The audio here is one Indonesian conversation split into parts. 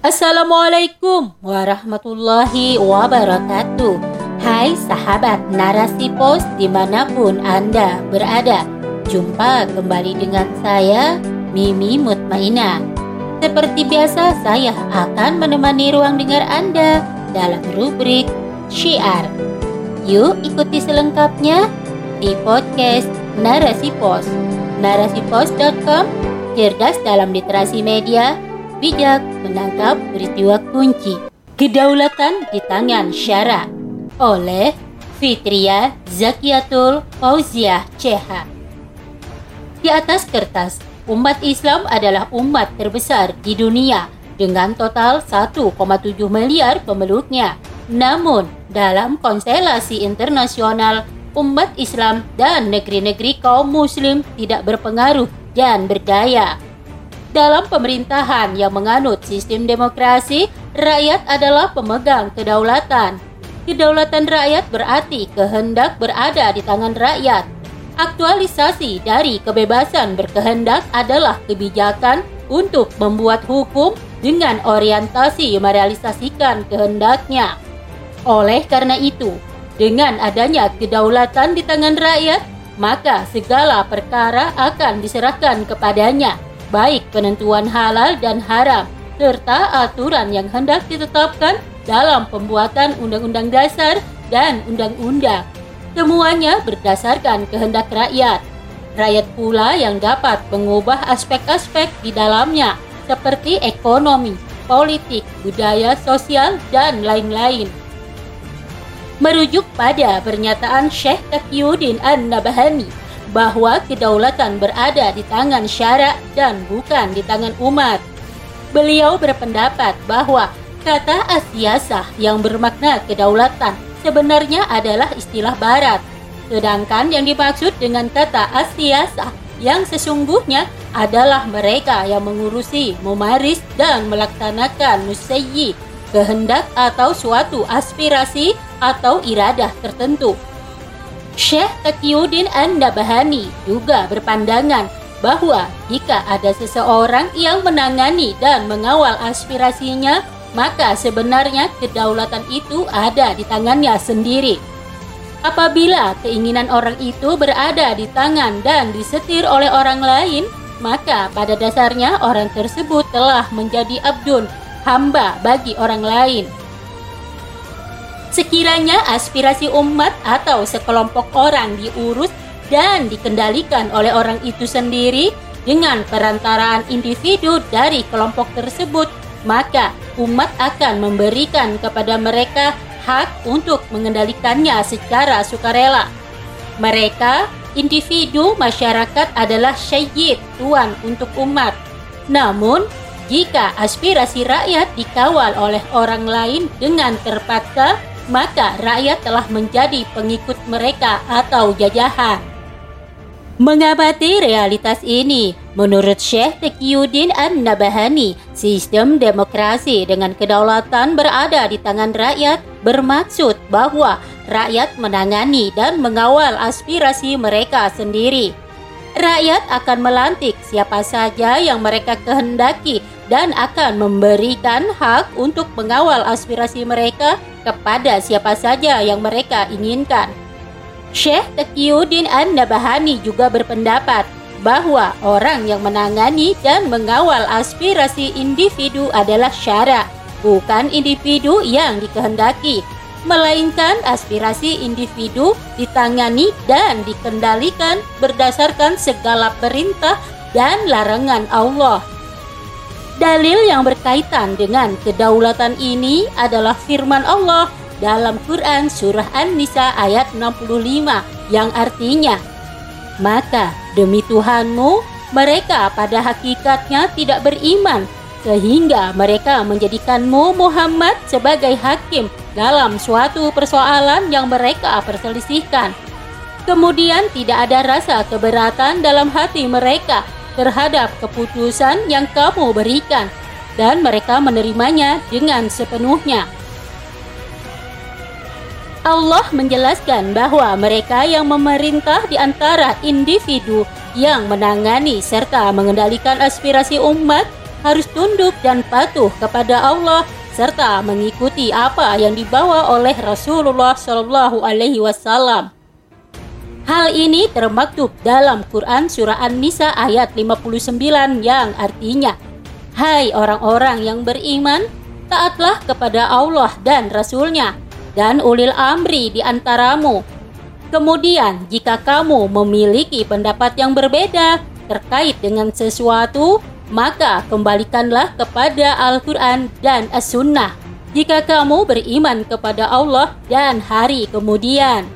Assalamualaikum warahmatullahi wabarakatuh. Hai sahabat narasi pos di mana pun Anda berada Jumpa kembali dengan saya Mimi Mutmaina. Seperti biasa saya akan menemani ruang dengar Anda Dalam rubrik Syiar. Yuk ikuti selengkapnya di podcast Narasi Pos. Narasipos.com cerdas dalam literasi media bijak menangkap peristiwa kunci. Kedaulatan di tangan syara oleh Fitria Zakiatul Fauziah CH. Di atas kertas, umat Islam adalah umat terbesar di dunia dengan total 1,7 miliar pemeluknya. Namun, dalam konstelasi internasional, umat Islam dan negeri-negeri kaum muslim tidak berpengaruh dan berdaya. Dalam pemerintahan yang menganut sistem demokrasi, rakyat adalah pemegang kedaulatan. Kedaulatan rakyat berarti kehendak berada di tangan rakyat. Aktualisasi dari kebebasan berkehendak adalah kebijakan untuk membuat hukum dengan orientasi merealisasikan kehendaknya. Oleh karena itu, dengan adanya kedaulatan di tangan rakyat, maka segala perkara akan diserahkan kepadanya baik penentuan halal dan haram, serta aturan yang hendak ditetapkan dalam pembuatan undang-undang dasar dan undang-undang. Semuanya berdasarkan kehendak rakyat. Rakyat pula yang dapat mengubah aspek-aspek di dalamnya, seperti ekonomi, politik, budaya, sosial, dan lain-lain. Merujuk pada pernyataan Syekh Taqiyuddin An-Nabahani bahwa kedaulatan berada di tangan syarak dan bukan di tangan umat. Beliau berpendapat bahwa kata asiasah yang bermakna kedaulatan sebenarnya adalah istilah barat. Sedangkan yang dimaksud dengan kata asiasah yang sesungguhnya adalah mereka yang mengurusi, memaris, dan melaksanakan musayyi, kehendak atau suatu aspirasi atau iradah tertentu Syekh Taqiyuddin An-Nabahani juga berpandangan bahwa jika ada seseorang yang menangani dan mengawal aspirasinya, maka sebenarnya kedaulatan itu ada di tangannya sendiri. Apabila keinginan orang itu berada di tangan dan disetir oleh orang lain, maka pada dasarnya orang tersebut telah menjadi abdun, hamba bagi orang lain. Sekiranya aspirasi umat atau sekelompok orang diurus dan dikendalikan oleh orang itu sendiri dengan perantaraan individu dari kelompok tersebut, maka umat akan memberikan kepada mereka hak untuk mengendalikannya secara sukarela. Mereka, individu masyarakat adalah syed, tuan untuk umat. Namun, jika aspirasi rakyat dikawal oleh orang lain dengan terpaksa, maka rakyat telah menjadi pengikut mereka atau jajahan. Mengamati realitas ini, menurut Syekh Taqiyuddin An-Nabahani, sistem demokrasi dengan kedaulatan berada di tangan rakyat bermaksud bahwa rakyat menangani dan mengawal aspirasi mereka sendiri. Rakyat akan melantik siapa saja yang mereka kehendaki dan akan memberikan hak untuk mengawal aspirasi mereka kepada siapa saja yang mereka inginkan. Syekh Taqiyuddin An-Nabahani juga berpendapat bahwa orang yang menangani dan mengawal aspirasi individu adalah syarak, bukan individu yang dikehendaki, melainkan aspirasi individu ditangani dan dikendalikan berdasarkan segala perintah dan larangan Allah. Dalil yang berkaitan dengan kedaulatan ini adalah firman Allah dalam Quran Surah An-Nisa ayat 65 yang artinya Maka demi Tuhanmu mereka pada hakikatnya tidak beriman sehingga mereka menjadikanmu Muhammad sebagai hakim dalam suatu persoalan yang mereka perselisihkan. Kemudian tidak ada rasa keberatan dalam hati mereka terhadap keputusan yang kamu berikan dan mereka menerimanya dengan sepenuhnya. Allah menjelaskan bahwa mereka yang memerintah di antara individu yang menangani serta mengendalikan aspirasi umat harus tunduk dan patuh kepada Allah serta mengikuti apa yang dibawa oleh Rasulullah Shallallahu Alaihi Wasallam. Hal ini termaktub dalam Quran Surah An-Nisa ayat 59 yang artinya, Hai orang-orang yang beriman, taatlah kepada Allah dan Rasulnya dan ulil amri di antaramu. Kemudian jika kamu memiliki pendapat yang berbeda terkait dengan sesuatu, maka kembalikanlah kepada Al-Quran dan As-Sunnah jika kamu beriman kepada Allah dan hari kemudian.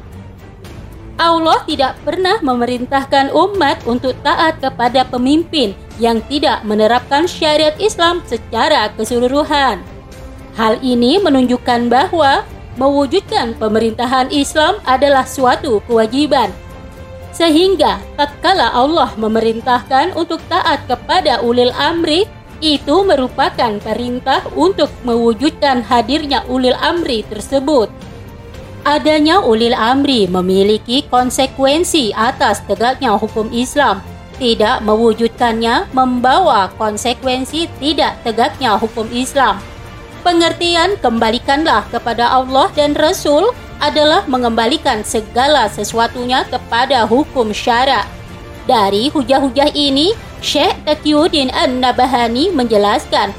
Allah tidak pernah memerintahkan umat untuk taat kepada pemimpin yang tidak menerapkan syariat Islam secara keseluruhan. Hal ini menunjukkan bahwa mewujudkan pemerintahan Islam adalah suatu kewajiban. Sehingga tatkala Allah memerintahkan untuk taat kepada ulil amri, itu merupakan perintah untuk mewujudkan hadirnya ulil amri tersebut. Adanya ulil amri memiliki konsekuensi atas tegaknya hukum Islam. Tidak mewujudkannya membawa konsekuensi tidak tegaknya hukum Islam. Pengertian kembalikanlah kepada Allah dan Rasul adalah mengembalikan segala sesuatunya kepada hukum syara. Dari hujah-hujah ini, Syekh Taqiyuddin An-Nabahani menjelaskan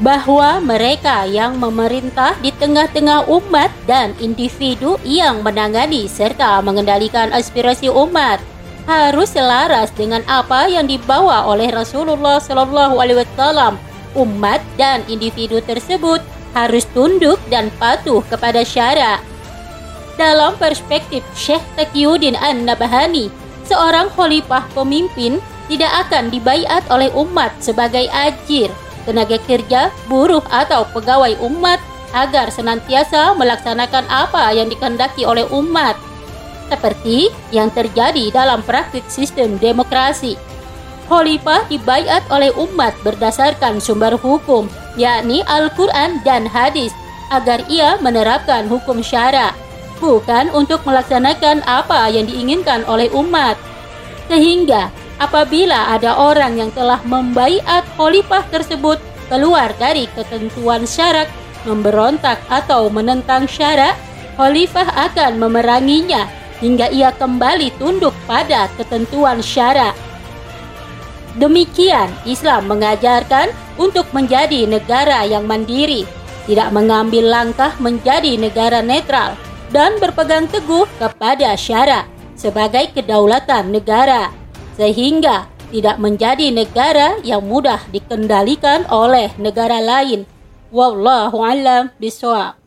bahwa mereka yang memerintah di tengah-tengah umat dan individu yang menangani serta mengendalikan aspirasi umat harus selaras dengan apa yang dibawa oleh Rasulullah Shallallahu Alaihi Wasallam. Umat dan individu tersebut harus tunduk dan patuh kepada syarat. Dalam perspektif Syekh Taqiyuddin An-Nabahani, seorang khalifah pemimpin tidak akan dibaiat oleh umat sebagai ajir tenaga kerja, buruh atau pegawai umat agar senantiasa melaksanakan apa yang dikehendaki oleh umat seperti yang terjadi dalam praktik sistem demokrasi. Khalifah dibaiat oleh umat berdasarkan sumber hukum, yakni Al-Quran dan hadis, agar ia menerapkan hukum syara, bukan untuk melaksanakan apa yang diinginkan oleh umat. Sehingga apabila ada orang yang telah membaiat khalifah tersebut keluar dari ketentuan syarak, memberontak atau menentang syarak, khalifah akan memeranginya hingga ia kembali tunduk pada ketentuan syarak. Demikian Islam mengajarkan untuk menjadi negara yang mandiri, tidak mengambil langkah menjadi negara netral dan berpegang teguh kepada syarak sebagai kedaulatan negara sehingga tidak menjadi negara yang mudah dikendalikan oleh negara lain. Wallahu a'lam bishawab.